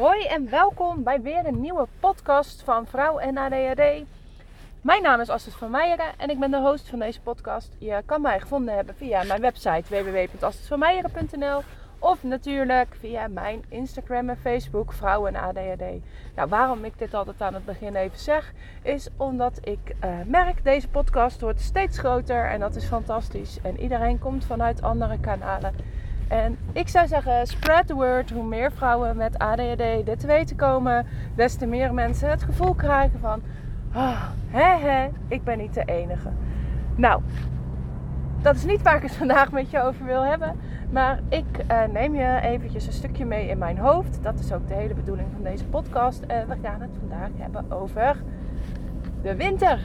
Hoi en welkom bij weer een nieuwe podcast van Vrouw en ADHD. Mijn naam is Astrid van Meijeren en ik ben de host van deze podcast. Je kan mij gevonden hebben via mijn website www.astridvanmeijeren.nl of natuurlijk via mijn Instagram en Facebook Vrouw en ADHD. Nou, waarom ik dit altijd aan het begin even zeg, is omdat ik uh, merk deze podcast wordt steeds groter en dat is fantastisch. En iedereen komt vanuit andere kanalen. En ik zou zeggen, spread the word. Hoe meer vrouwen met ADHD dit te weten komen, des te meer mensen het gevoel krijgen van... Oh, hè, hè, ik ben niet de enige. Nou, dat is niet waar ik het vandaag met je over wil hebben. Maar ik uh, neem je eventjes een stukje mee in mijn hoofd. Dat is ook de hele bedoeling van deze podcast. En we gaan het vandaag hebben over de winter.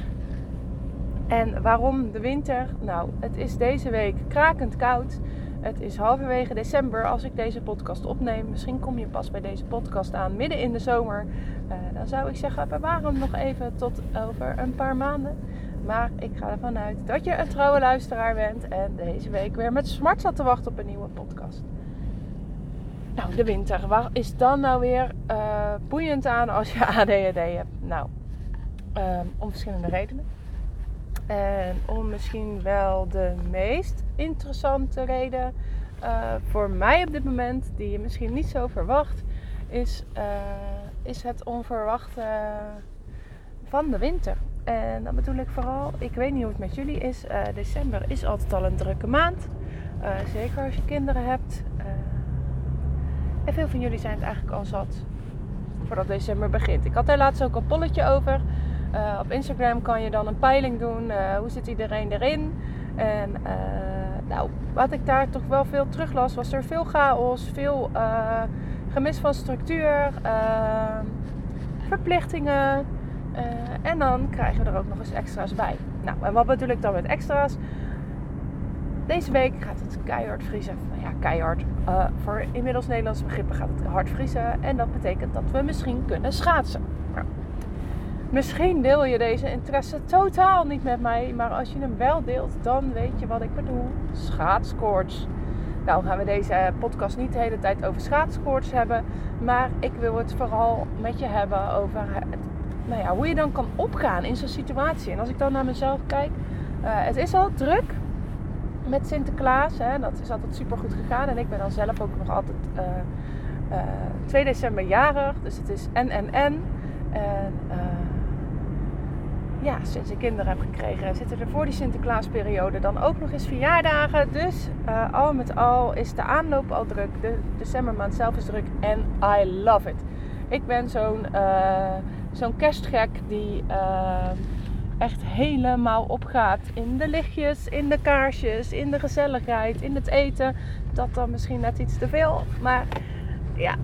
En waarom de winter? Nou, het is deze week krakend koud. Het is halverwege december als ik deze podcast opneem. Misschien kom je pas bij deze podcast aan midden in de zomer. Uh, dan zou ik zeggen, bewaar hem nog even tot over een paar maanden. Maar ik ga ervan uit dat je een trouwe luisteraar bent en deze week weer met smart zat te wachten op een nieuwe podcast. Nou, de winter. Waar is dan nou weer uh, boeiend aan als je ADHD hebt? Nou, um, om verschillende redenen. En om misschien wel de meest interessante reden uh, voor mij op dit moment, die je misschien niet zo verwacht, is, uh, is het onverwachte van de winter. En dan bedoel ik vooral, ik weet niet hoe het met jullie is. Uh, december is altijd al een drukke maand. zeker als je kinderen hebt. en veel van jullie zijn het eigenlijk al zat voordat december begint. Ik had daar laatst ook een polletje over. Uh, op Instagram kan je dan een peiling doen. Uh, hoe zit iedereen erin? En uh, nou, wat ik daar toch wel veel terug las, was er veel chaos, veel gemis van structuur, verplichtingen. en dan krijgen we er ook nog eens extra's bij. Nou, en wat bedoel ik dan met extra's? Deze week gaat het keihard vriezen. Nou ja, keihard. voor inmiddels Nederlandse begrippen gaat het hard vriezen. En dat betekent dat we misschien kunnen schaatsen. Misschien deel je deze interesse totaal niet met mij, maar als je hem wel deelt, dan weet je wat ik bedoel. Schaatskoorts. Nou gaan we deze podcast niet de hele tijd over schaatskoorts hebben, maar ik wil het vooral met je hebben over nou ja, hoe je dan kan opgaan in zo'n situatie. En als ik dan naar mezelf kijk, uh, het is al druk met Sinterklaas. Hè, dat is altijd super goed gegaan en ik ben dan zelf ook nog altijd uh, uh, 2 december jarig, dus het is en en en. En ja, sinds ik kinderen heb gekregen, zitten er voor die Sinterklaasperiode dan ook nog eens verjaardagen. Dus uh, al met al is de aanloop al druk. De decembermaand zelf is druk. En I love it. Ik ben zo'n uh, zo'n kerstgek die uh, echt helemaal opgaat in de lichtjes, in de kaarsjes, in de gezelligheid, in het eten. Dat dan misschien net iets te veel. Maar ja,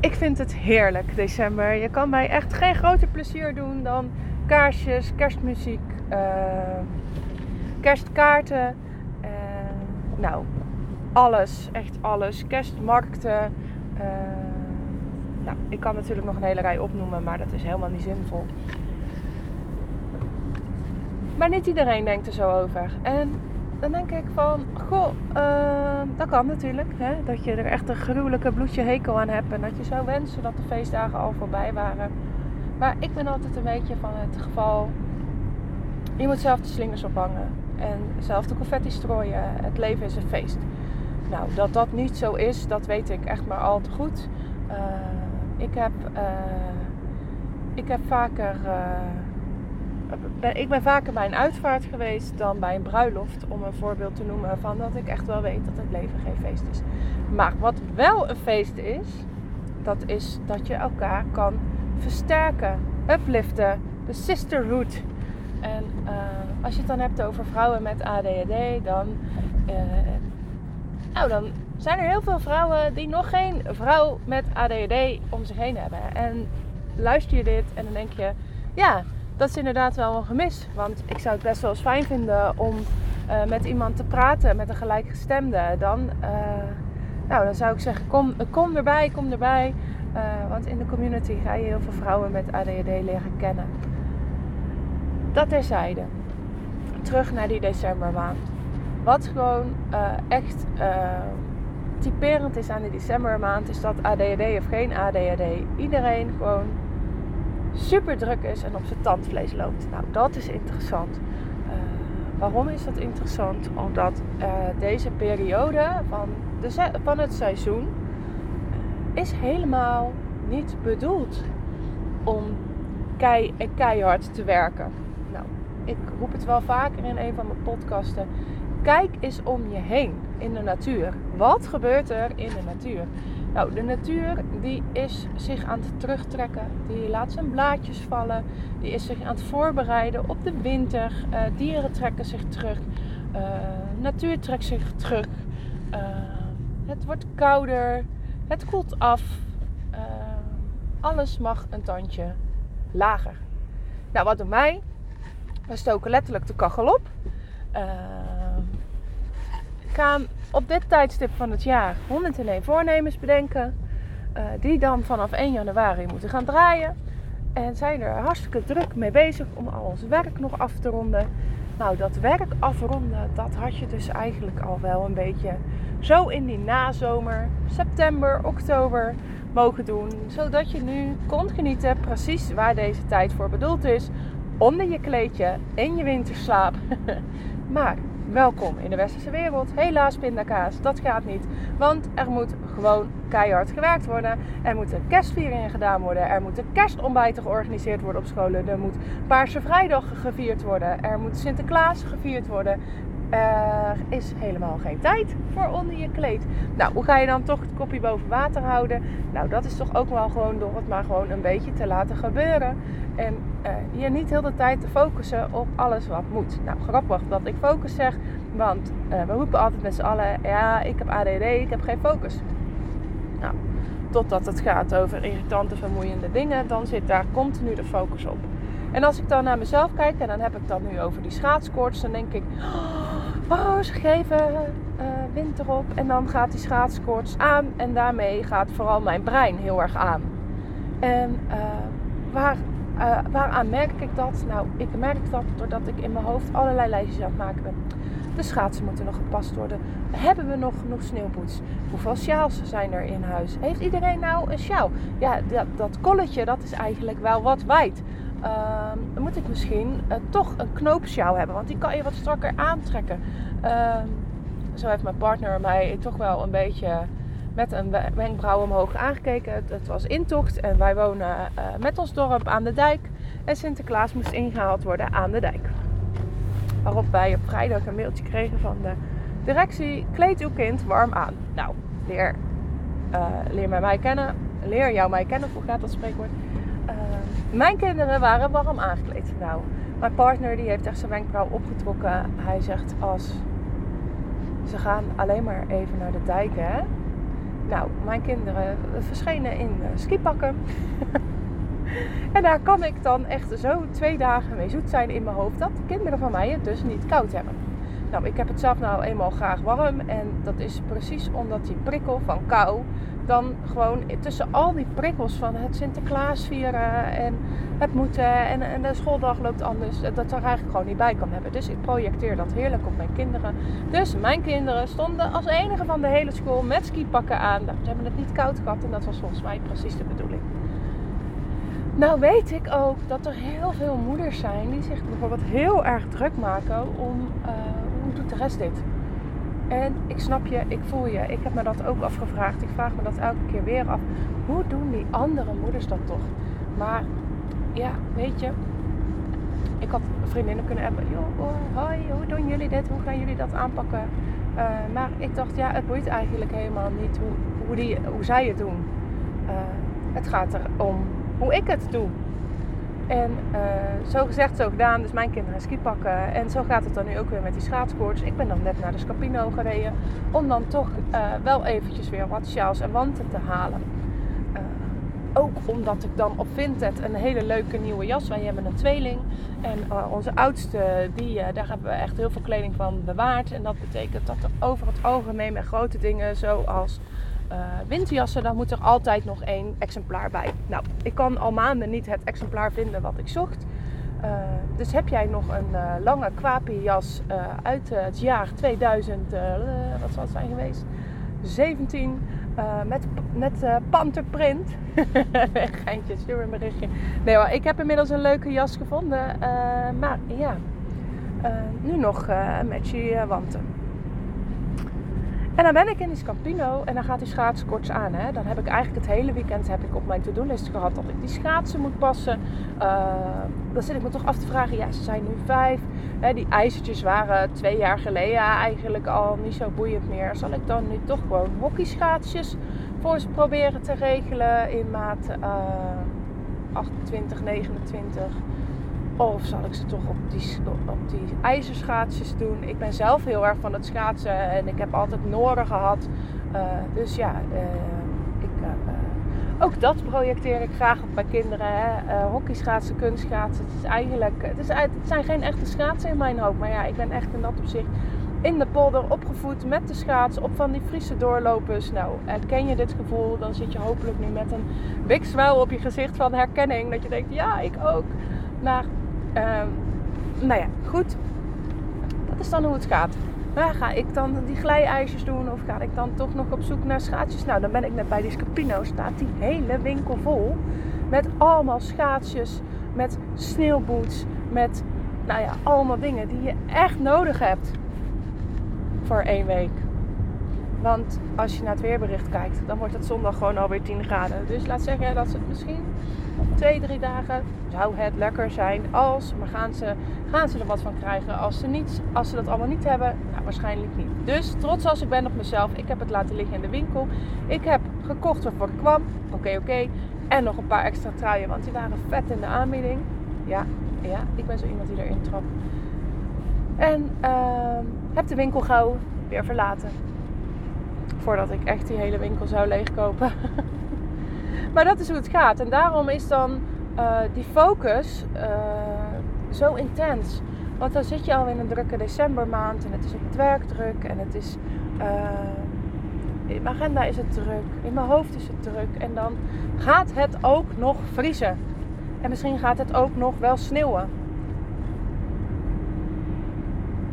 ik vind het heerlijk december. Je kan mij echt geen groter plezier doen dan kaarsjes, kerstmuziek, uh, kerstkaarten. Uh, nou, alles, echt alles. Kerstmarkten. Uh, nou, ik kan natuurlijk nog een hele rij opnoemen, maar dat is helemaal niet zinvol. Maar niet iedereen denkt er zo over. En dan denk ik van, goh, dat kan natuurlijk. Hè? Dat je er echt een gruwelijke bloedje hekel aan hebt. En dat je zou wensen dat de feestdagen al voorbij waren. Maar ik ben altijd een beetje van het geval. Je moet zelf de slingers ophangen. En zelf de confetti strooien. Het leven is een feest. Nou, dat dat niet zo is, dat weet ik echt maar al te goed. Uh, ik, heb, uh, ik heb vaker. Uh, ik ben vaker bij een uitvaart geweest dan bij een bruiloft. Om een voorbeeld te noemen van dat ik echt wel weet dat het leven geen feest is. Maar wat wel een feest is, dat is dat je elkaar kan versterken, upliften, de sisterhood. En uh, als je het dan hebt over vrouwen met ADHD, dan, uh, nou, dan zijn er heel veel vrouwen die nog geen vrouw met ADHD om zich heen hebben. En luister je dit en dan denk je, ja, dat is inderdaad wel een gemis. Want ik zou het best wel eens fijn vinden om uh, met iemand te praten, met een gelijkgestemde. Dan, nou, dan zou ik zeggen, kom, kom erbij, kom erbij. Uh, want in de community ga je heel veel vrouwen met ADHD leren kennen. Dat terzijde. Terug naar die decembermaand. Wat gewoon uh, echt uh, typerend is aan de decembermaand is dat ADHD of geen ADHD. Iedereen gewoon super druk is en op zijn tandvlees loopt. Nou, dat is interessant. Waarom is dat interessant? Omdat deze periode van, de van het seizoen is helemaal niet bedoeld om kei en keihard te werken. Nou, ik roep het wel vaker in een van mijn podcasten. Kijk eens om je heen in de natuur. Wat gebeurt er in de natuur? Nou, de natuur die is zich aan het terugtrekken. Die laat zijn blaadjes vallen. Die is zich aan het voorbereiden op de winter. Uh, dieren trekken zich terug. Uh, natuur trekt zich terug. Uh, het wordt kouder. Het koelt af. alles mag een tandje lager. Nou, wat doen wij? We stoken letterlijk de kachel op. gaan op dit tijdstip van het jaar 101 voornemens bedenken. Uh, die dan vanaf 1 januari moeten gaan draaien. En zijn er hartstikke druk mee bezig om al ons werk nog af te ronden. Nou, dat werk afronden, dat had je dus eigenlijk al wel een beetje zo in die nazomer, september, oktober mogen doen. Zodat je nu kon genieten precies waar deze tijd voor bedoeld is. Onder je kleedje, in je winterslaap. maar welkom in de westerse wereld. Helaas pindakaas, dat gaat niet. Want er moet gewoon keihard gewerkt worden. Er moeten kerstvieringen gedaan worden. Er moeten kerstontbijten georganiseerd worden op scholen. Er moet Paarse Vrijdag gevierd worden. Er moet Sinterklaas gevierd worden. Er is helemaal geen tijd voor onder je kleed. Nou, hoe ga je dan toch het kopje boven water houden? Nou, dat is toch ook wel gewoon door het maar gewoon een beetje te laten gebeuren. En uh, je niet heel de tijd te focussen op alles wat moet. Nou, grappig dat ik focus zeg. Want uh, we roepen altijd met z'n allen: ja, ik heb ADD, ik heb geen focus. Nou, totdat het gaat over irritante, vermoeiende dingen, dan zit daar continu de focus op. En als ik dan naar mezelf kijk, en dan heb ik dat nu over die schaatskoorts, dan denk ik: oh, ze geven uh, wind erop. En dan gaat die schaatskoorts aan. En daarmee gaat vooral mijn brein heel erg aan. En waar uh, waaraan merk ik dat? Nou, ik merk dat doordat ik in mijn hoofd allerlei lijstjes aan het maken ben. De schaatsen moeten nog gepast worden. Hebben we nog genoeg sneeuwboots? Hoeveel sjaals zijn er in huis? Heeft iedereen nou een sjaal? Ja, dat, dat kolletje, dat is eigenlijk wel wat wijd. Uh, dan moet ik misschien uh, toch een knoopsjaal hebben, want die kan je wat strakker aantrekken. Uh, zo heeft mijn partner mij toch wel een beetje met een wenkbrauw omhoog aangekeken. Het, was intocht en wij wonen uh, met ons dorp aan de dijk. En Sinterklaas moest ingehaald worden aan de dijk. Waarop wij op vrijdag een mailtje kregen van de directie: kleed uw kind warm aan. Nou, leer, uh, leer mij, mij kennen. Leer jou mij kennen, hoe gaat dat spreekwoord? Mijn kinderen waren warm aangekleed. Nou, mijn partner die heeft echt zijn wenkbrauw opgetrokken. Hij zegt als ze gaan alleen maar even naar de dijk, hè? Nou, mijn kinderen verschenen in uh, skipakken. en daar kan ik dan echt zo twee dagen mee zoet zijn in mijn hoofd dat de kinderen van mij het dus niet koud hebben. Nou, ik heb het zelf nou eenmaal graag warm en dat is precies omdat die prikkel van kou dan gewoon tussen al die prikkels van het Sinterklaas vieren en het moeten en, en de schooldag loopt anders, dat er eigenlijk gewoon niet bij kan hebben. Dus ik projecteer dat heerlijk op mijn kinderen. Dus mijn kinderen stonden als enige van de hele school met skipakken aan. Ze hebben het niet koud gehad en dat was volgens mij precies de bedoeling. Nou weet ik ook dat er heel veel moeders zijn die zich bijvoorbeeld heel erg druk maken om uh, doet de rest dit? En ik snap je, ik voel je. Ik heb me dat ook afgevraagd. Ik vraag me dat elke keer weer af. Hoe doen die andere moeders dat toch? Maar ja, weet je, ik had vriendinnen kunnen hebben. Joh, hoi, hoe doen jullie dit? Hoe gaan jullie dat aanpakken? Uh, maar ik dacht, ja, het boeit eigenlijk helemaal niet hoe, hoe, die, hoe zij het doen. Uh, het gaat erom hoe ik het doe. En uh, zo gezegd, zo gedaan. Dus mijn kinderen ski pakken. En zo gaat het dan nu ook weer met die schaatskoorts. Ik ben dan net naar de Scapino gereden. Om dan toch uh, wel eventjes weer wat sjaals en wanten te halen. Uh, ook omdat ik dan op Vinted een hele leuke nieuwe jas. Wij hebben een tweeling. En onze oudste, die, daar hebben we echt heel veel kleding van bewaard. En dat betekent dat er over het algemeen met grote dingen zoals uh, winterjassen, dan moet er altijd nog één exemplaar bij. Nou, ik kan al maanden niet het exemplaar vinden wat ik zocht. Uh, dus heb jij nog een uh, lange kwapi jas uit het jaar 2000, wat zal het zijn geweest? 17 uh, met, met panterprint. Geintje, stuur een berichtje. Nee hoor, ik heb inmiddels een leuke jas gevonden. Maar ja, nu nog met je wanten. En dan ben ik in die Scampino en dan gaat die schaats korts aan. Hè. Dan heb ik eigenlijk het hele weekend heb ik op mijn to-do-list gehad dat ik die schaatsen moet passen. Uh, dan zit ik me toch af te vragen, ja, ze zijn nu vijf. Hè, die ijzertjes waren twee jaar geleden eigenlijk al niet zo boeiend meer. Zal ik dan nu toch gewoon hockeyschaatsjes voor ze proberen te regelen in maat uh, 28, 29? Of zal ik ze toch op die, op die ijzerschaatsjes doen? Ik ben zelf heel erg van het schaatsen en ik heb altijd Noorden gehad. Uh, dus ja, uh, ik, uh, ook dat projecteer ik graag op mijn kinderen. Hè? hockeyschaatsen, kunstschaatsen. Het, is eigenlijk, het, is, het zijn geen echte schaatsen in mijn hoofd. Maar ja, ik ben echt in dat opzicht in de polder opgevoed met de schaats op van die Friese doorlopers. Nou, herken je dit gevoel, dan zit je hopelijk nu met een big smile op je gezicht van herkenning. Dat je denkt, ja, ik ook. Maar nou ja, goed. Dat is dan hoe het gaat. Ga ik dan die glijijzers doen of ga ik dan toch nog op zoek naar schaatsjes? Nou, dan ben ik net bij die Scapino. Staat die hele winkel vol met allemaal schaatsjes, met sneeuwboots, met nou ja, allemaal dingen die je echt nodig hebt voor één week. Want als je naar het weerbericht kijkt, dan wordt het zondag gewoon alweer 10 graden. Dus laat zeggen dat het misschien twee, drie dagen zou het lekker zijn als. Maar gaan ze, gaan ze er wat van krijgen als ze, niet, als ze dat allemaal niet hebben? Nou, waarschijnlijk niet. Dus trots als ik ben op mezelf, ik heb het laten liggen in de winkel. Ik heb gekocht waarvoor ik kwam. Oké, oké. En nog een paar extra truien, want die waren vet in de aanbieding. Ja, ja, ik ben zo iemand die erin trapt. En uh, heb de winkel gauw weer verlaten. Voordat ik echt die hele winkel zou leegkopen. Maar dat is hoe het gaat. En daarom is dan uh, die focus uh, zo intens. Want dan zit je al in een drukke decembermaand en het is op het werk druk en het is. Uh, in mijn agenda is het druk, in mijn hoofd is het druk. En dan gaat het ook nog vriezen. En misschien gaat het ook nog wel sneeuwen.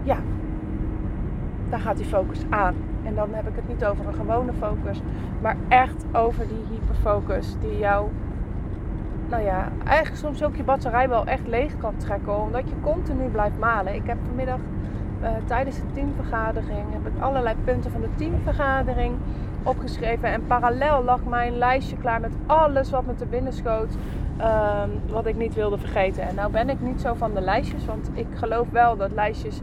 Ja, daar gaat die focus aan. En dan heb ik het niet over een gewone focus, maar echt over die hyperfocus die jou, nou ja, eigenlijk soms ook je batterij wel echt leeg kan trekken, omdat je continu blijft malen. Ik heb vanmiddag uh, tijdens de teamvergadering heb ik allerlei punten van de teamvergadering opgeschreven en parallel lag mijn lijstje klaar met alles wat me te binnen schoot. Um, wat ik niet wilde vergeten. En nou ben ik niet zo van de lijstjes, want ik geloof wel dat lijstjes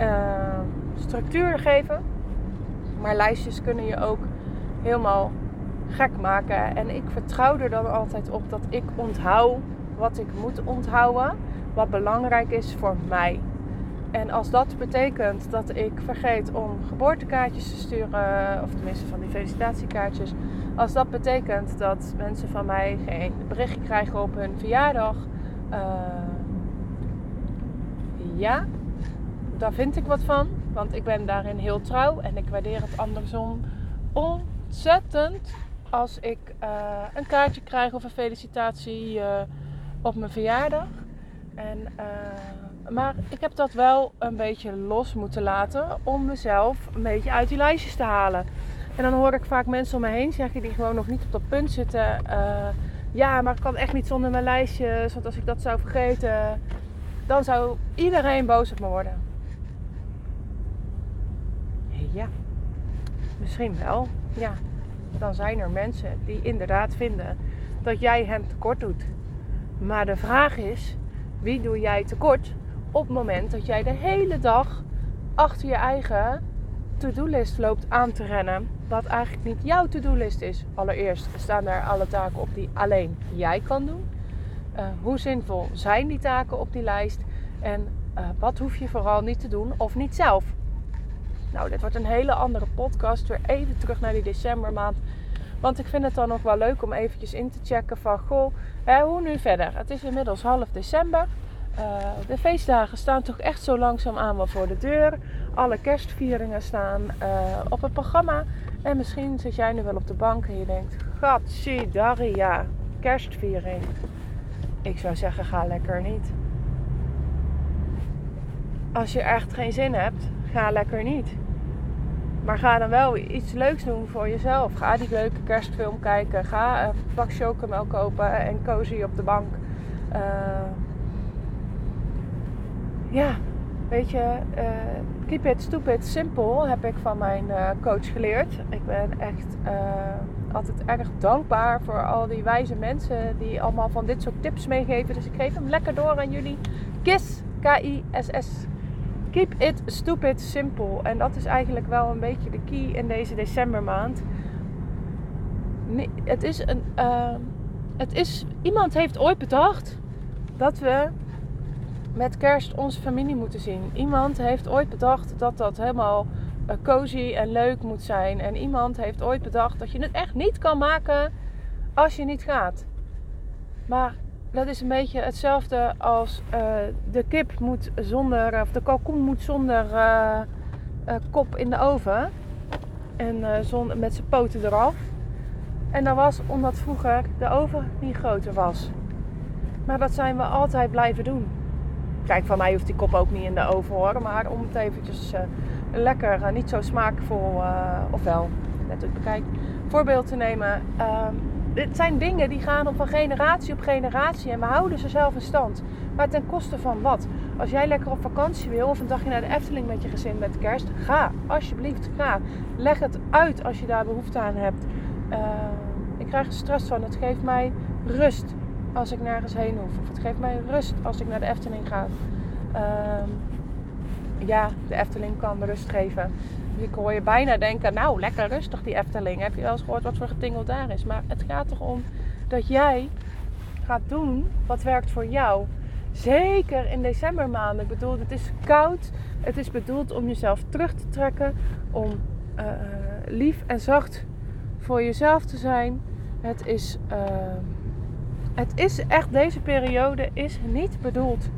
uh, structuur geven. Maar lijstjes kunnen je ook helemaal gek maken. En ik vertrouw er dan altijd op dat ik onthoud wat ik moet onthouden. Wat belangrijk is voor mij. En als dat betekent dat ik vergeet om geboortekaartjes te sturen, of tenminste van die felicitatiekaartjes. Als dat betekent dat mensen van mij geen berichtje krijgen op hun verjaardag. Uh, ja, daar vind ik wat van. Want ik ben daarin heel trouw en ik waardeer het andersom ontzettend als ik uh, een kaartje krijg of een felicitatie uh, op mijn verjaardag. En, uh, maar ik heb dat wel een beetje los moeten laten om mezelf een beetje uit die lijstjes te halen. En dan hoor ik vaak mensen om me heen zeggen die gewoon nog niet op dat punt zitten. ja, maar ik kan echt niet zonder mijn lijstjes. Want als ik dat zou vergeten, dan zou iedereen boos op me worden. Ja, misschien wel. Ja, dan zijn er mensen die inderdaad vinden dat jij hem tekort doet. Maar de vraag is, wie doe jij tekort op het moment dat jij de hele dag achter je eigen to-do-list loopt aan te rennen, wat eigenlijk niet jouw to-do-list is. Allereerst staan daar alle taken op die alleen jij kan doen. Uh, hoe zinvol zijn die taken op die lijst? En uh, wat hoef je vooral niet te doen of niet zelf? Nou, dit wordt een hele andere podcast. Weer even terug naar die decembermaand. Want ik vind het dan nog wel leuk om eventjes in te checken van... Goh, hè, hoe nu verder? Het is inmiddels half december. Uh, de feestdagen staan toch echt zo langzaam aan wel voor de deur. Alle kerstvieringen staan uh, op het programma. En misschien zit jij nu wel op de bank en je denkt... Daria, kerstviering. Ik zou zeggen, ga lekker niet. Als je echt geen zin hebt, ga lekker niet. Maar ga dan wel iets leuks doen voor jezelf. Ga die leuke kerstfilm kijken. Ga een pak chocomel kopen en cozy op de bank. Uh, ja, weet je, uh, keep it stupid simple heb ik van mijn uh, coach geleerd. Ik ben echt altijd erg dankbaar voor al die wijze mensen die allemaal van dit soort tips meegeven. Dus ik geef hem lekker door aan jullie. KISS, K-I-S-S. Keep it stupid simple. En dat is eigenlijk wel een beetje de key in deze decembermaand. Het is een. Uh, het is, iemand heeft ooit bedacht dat we met kerst onze familie moeten zien. Iemand heeft ooit bedacht dat dat helemaal uh, cozy en leuk moet zijn. En iemand heeft ooit bedacht dat je het echt niet kan maken als je niet gaat. Maar dat is een beetje hetzelfde als uh, de kip moet zonder, of de kalkoen moet zonder uh, uh, kop in de oven. En zon, met zijn poten eraf. En dat was omdat vroeger de oven niet groter was. Maar dat zijn we altijd blijven doen. Kijk, van mij hoeft die kop ook niet in de oven hoor. Maar om het eventjes lekker, niet zo smaakvol, ofwel, net hoe bekijk, voorbeeld te nemen. Ehm, dit zijn dingen die gaan van generatie op generatie en we houden ze zelf in stand. Maar ten koste van wat? Als jij lekker op vakantie wil of een dagje naar de Efteling met je gezin met kerst, ga. Alsjeblieft, ga. Leg het uit als je daar behoefte aan hebt. Uh, ik krijg er stress van. Het geeft mij rust als ik nergens heen hoef. Of het geeft mij rust als ik naar de Efteling ga. Uh, ja, de Efteling kan me rust geven ik hoor je bijna denken, nou lekker rustig die Efteling. Heb je wel eens gehoord wat voor getingel daar is? Maar het gaat toch om dat jij gaat doen wat werkt voor jou. Zeker in decembermaanden. Ik bedoel, het is koud. Het is bedoeld om jezelf terug te trekken. Om uh, lief en zacht voor jezelf te zijn. Het is, uh, het is echt, deze periode is niet bedoeld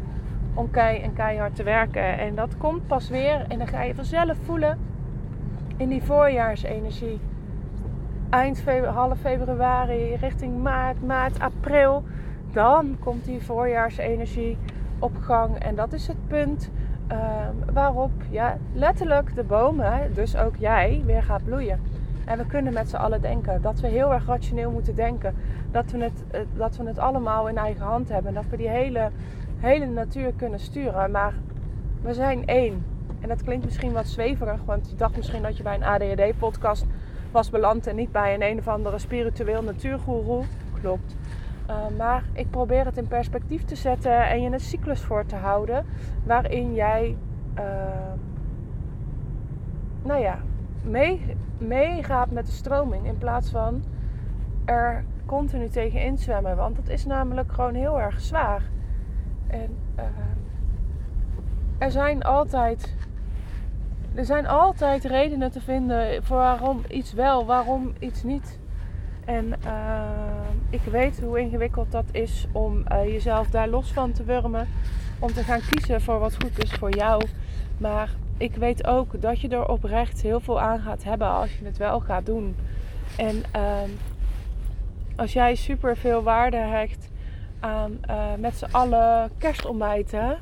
om kei en keihard te werken. En dat komt pas weer en dan ga je vanzelf voelen in die voorjaarsenergie. Eind half februari, richting maart, maart, april. Dan komt die voorjaarsenergie op gang. En dat is het punt ehm, waarop ja, letterlijk de bomen, dus ook jij, weer gaat bloeien. En we kunnen met z'n allen denken dat we heel erg rationeel moeten denken. Dat we het, eh, dat we het allemaal in eigen hand hebben. Dat we die hele, hele natuur kunnen sturen. Maar we zijn één. En dat klinkt misschien wat zweverig, want je dacht misschien dat je bij een ADHD-podcast was beland en niet bij een een of andere spiritueel natuurgoeroe. Klopt. Uh, maar ik probeer het in perspectief te zetten en je een cyclus voor te houden waarin jij, uh, nou ja, meegaat met de stroming in plaats van er continu tegen inzwemmen. Want dat is namelijk gewoon heel erg zwaar. En uh, er zijn altijd er zijn altijd redenen te vinden voor waarom iets wel, waarom iets niet. En uh, ik weet hoe ingewikkeld dat is om uh, jezelf daar los van te wurmen. Om te gaan kiezen voor wat goed is voor jou. Maar ik weet ook dat je er oprecht heel veel aan gaat hebben als je het wel gaat doen. En uh, als jij super veel waarde hecht aan uh, met z'n allen kerstontbijten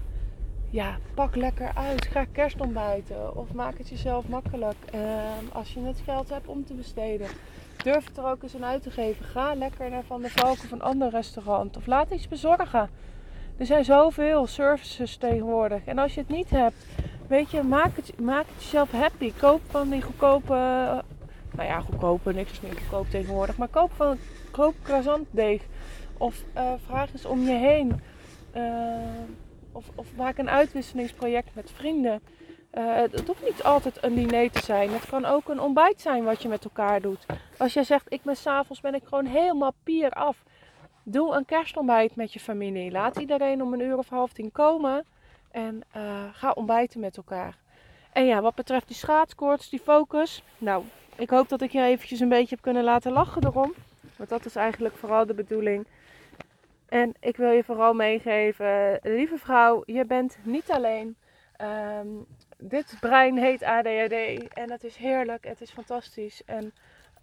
ja, pak lekker uit. Ga kerstontbijten. Of maak het jezelf makkelijk. Ehm, als je het geld hebt om te besteden. Durf het er ook eens aan uit te geven. Ga lekker naar Van de Valk of een ander restaurant. Of laat iets bezorgen. Er zijn zoveel services tegenwoordig. En als je het niet hebt, weet je, maak het, maak het jezelf happy. Koop van die goedkope, nou ja, goedkope, niks is meer goedkoop tegenwoordig. Maar koop van koop croissantdeeg. Of uh, vraag eens om je heen. Uh, of, of maak een uitwisselingsproject met vrienden. Uh, het hoeft niet altijd een diner te zijn. Het kan ook een ontbijt zijn wat je met elkaar doet. Als jij zegt, ik ben s'avonds ben ik gewoon helemaal pier af. Doe een kerstontbijt met je familie. Laat iedereen om een uur of half tien komen. En uh, ga ontbijten met elkaar. En ja, wat betreft die schaatskoorts, die focus. Nou, ik hoop dat ik je eventjes een beetje heb kunnen laten lachen erom. Want dat is eigenlijk vooral de bedoeling. En ik wil je vooral meegeven, lieve vrouw, je bent niet alleen. Um, dit brein heet ADHD en het is heerlijk, het is fantastisch en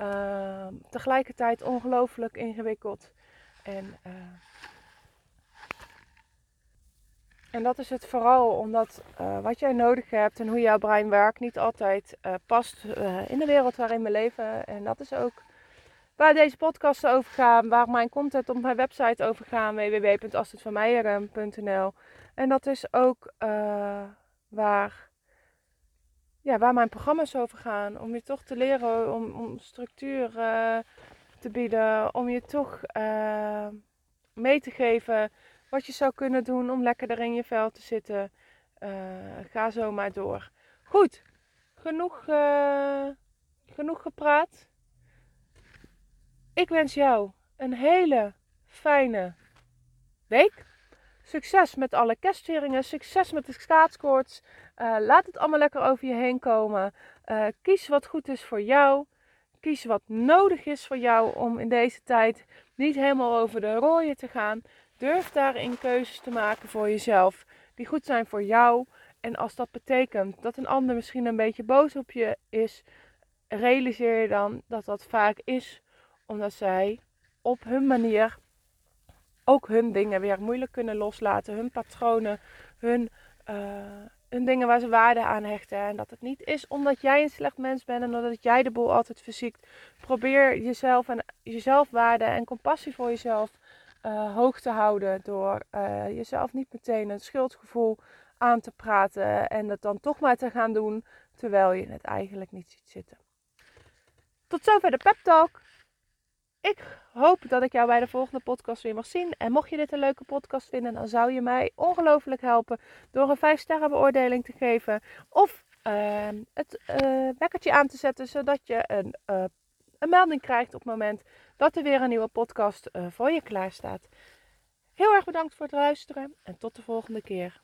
uh, tegelijkertijd ongelooflijk ingewikkeld. En, uh, En dat is het vooral omdat uh, wat jij nodig hebt en hoe jouw brein werkt niet altijd uh, past in de wereld waarin we leven. En dat is ook waar deze podcasts over gaan, waar mijn content op mijn website over gaat, www.astridvanmeijeren.nl. En dat is ook waar, ja, waar mijn programma's over gaan. Om je toch te leren om, om structuur te bieden, om je toch mee te geven wat je zou kunnen doen om lekkerder in je vel te zitten. Ga zo maar door. Goed, genoeg, genoeg gepraat. Ik wens jou een hele fijne week. Succes met alle kerstvieringen. Succes met de schaatskoorts. Uh, laat het allemaal lekker over je heen komen. kies wat goed is voor jou. Kies wat nodig is voor jou om in deze tijd niet helemaal over de rooien te gaan. Durf daarin keuzes te maken voor jezelf die goed zijn voor jou. En als dat betekent dat een ander misschien een beetje boos op je is, realiseer je dan dat dat vaak is omdat zij op hun manier ook hun dingen weer moeilijk kunnen loslaten. Hun patronen, hun, uh, hun dingen waar ze waarde aan hechten. En dat het niet is omdat jij een slecht mens bent en omdat jij de boel altijd verziekt. Probeer jezelf en jezelf waarde en compassie voor jezelf uh, hoog te houden door uh, jezelf niet meteen een schuldgevoel aan te praten en het dan toch maar te gaan doen terwijl je het eigenlijk niet ziet zitten. Tot zover de pep talk. Ik hoop dat ik jou bij de volgende podcast weer mag zien. En mocht je dit een leuke podcast vinden, dan zou je mij ongelooflijk helpen door een 5 sterren beoordeling te geven. Of uh, het uh, wekkertje aan te zetten, zodat je een, uh, een melding krijgt op het moment dat er weer een nieuwe podcast uh, voor je klaar staat. Heel erg bedankt voor het luisteren en tot de volgende keer.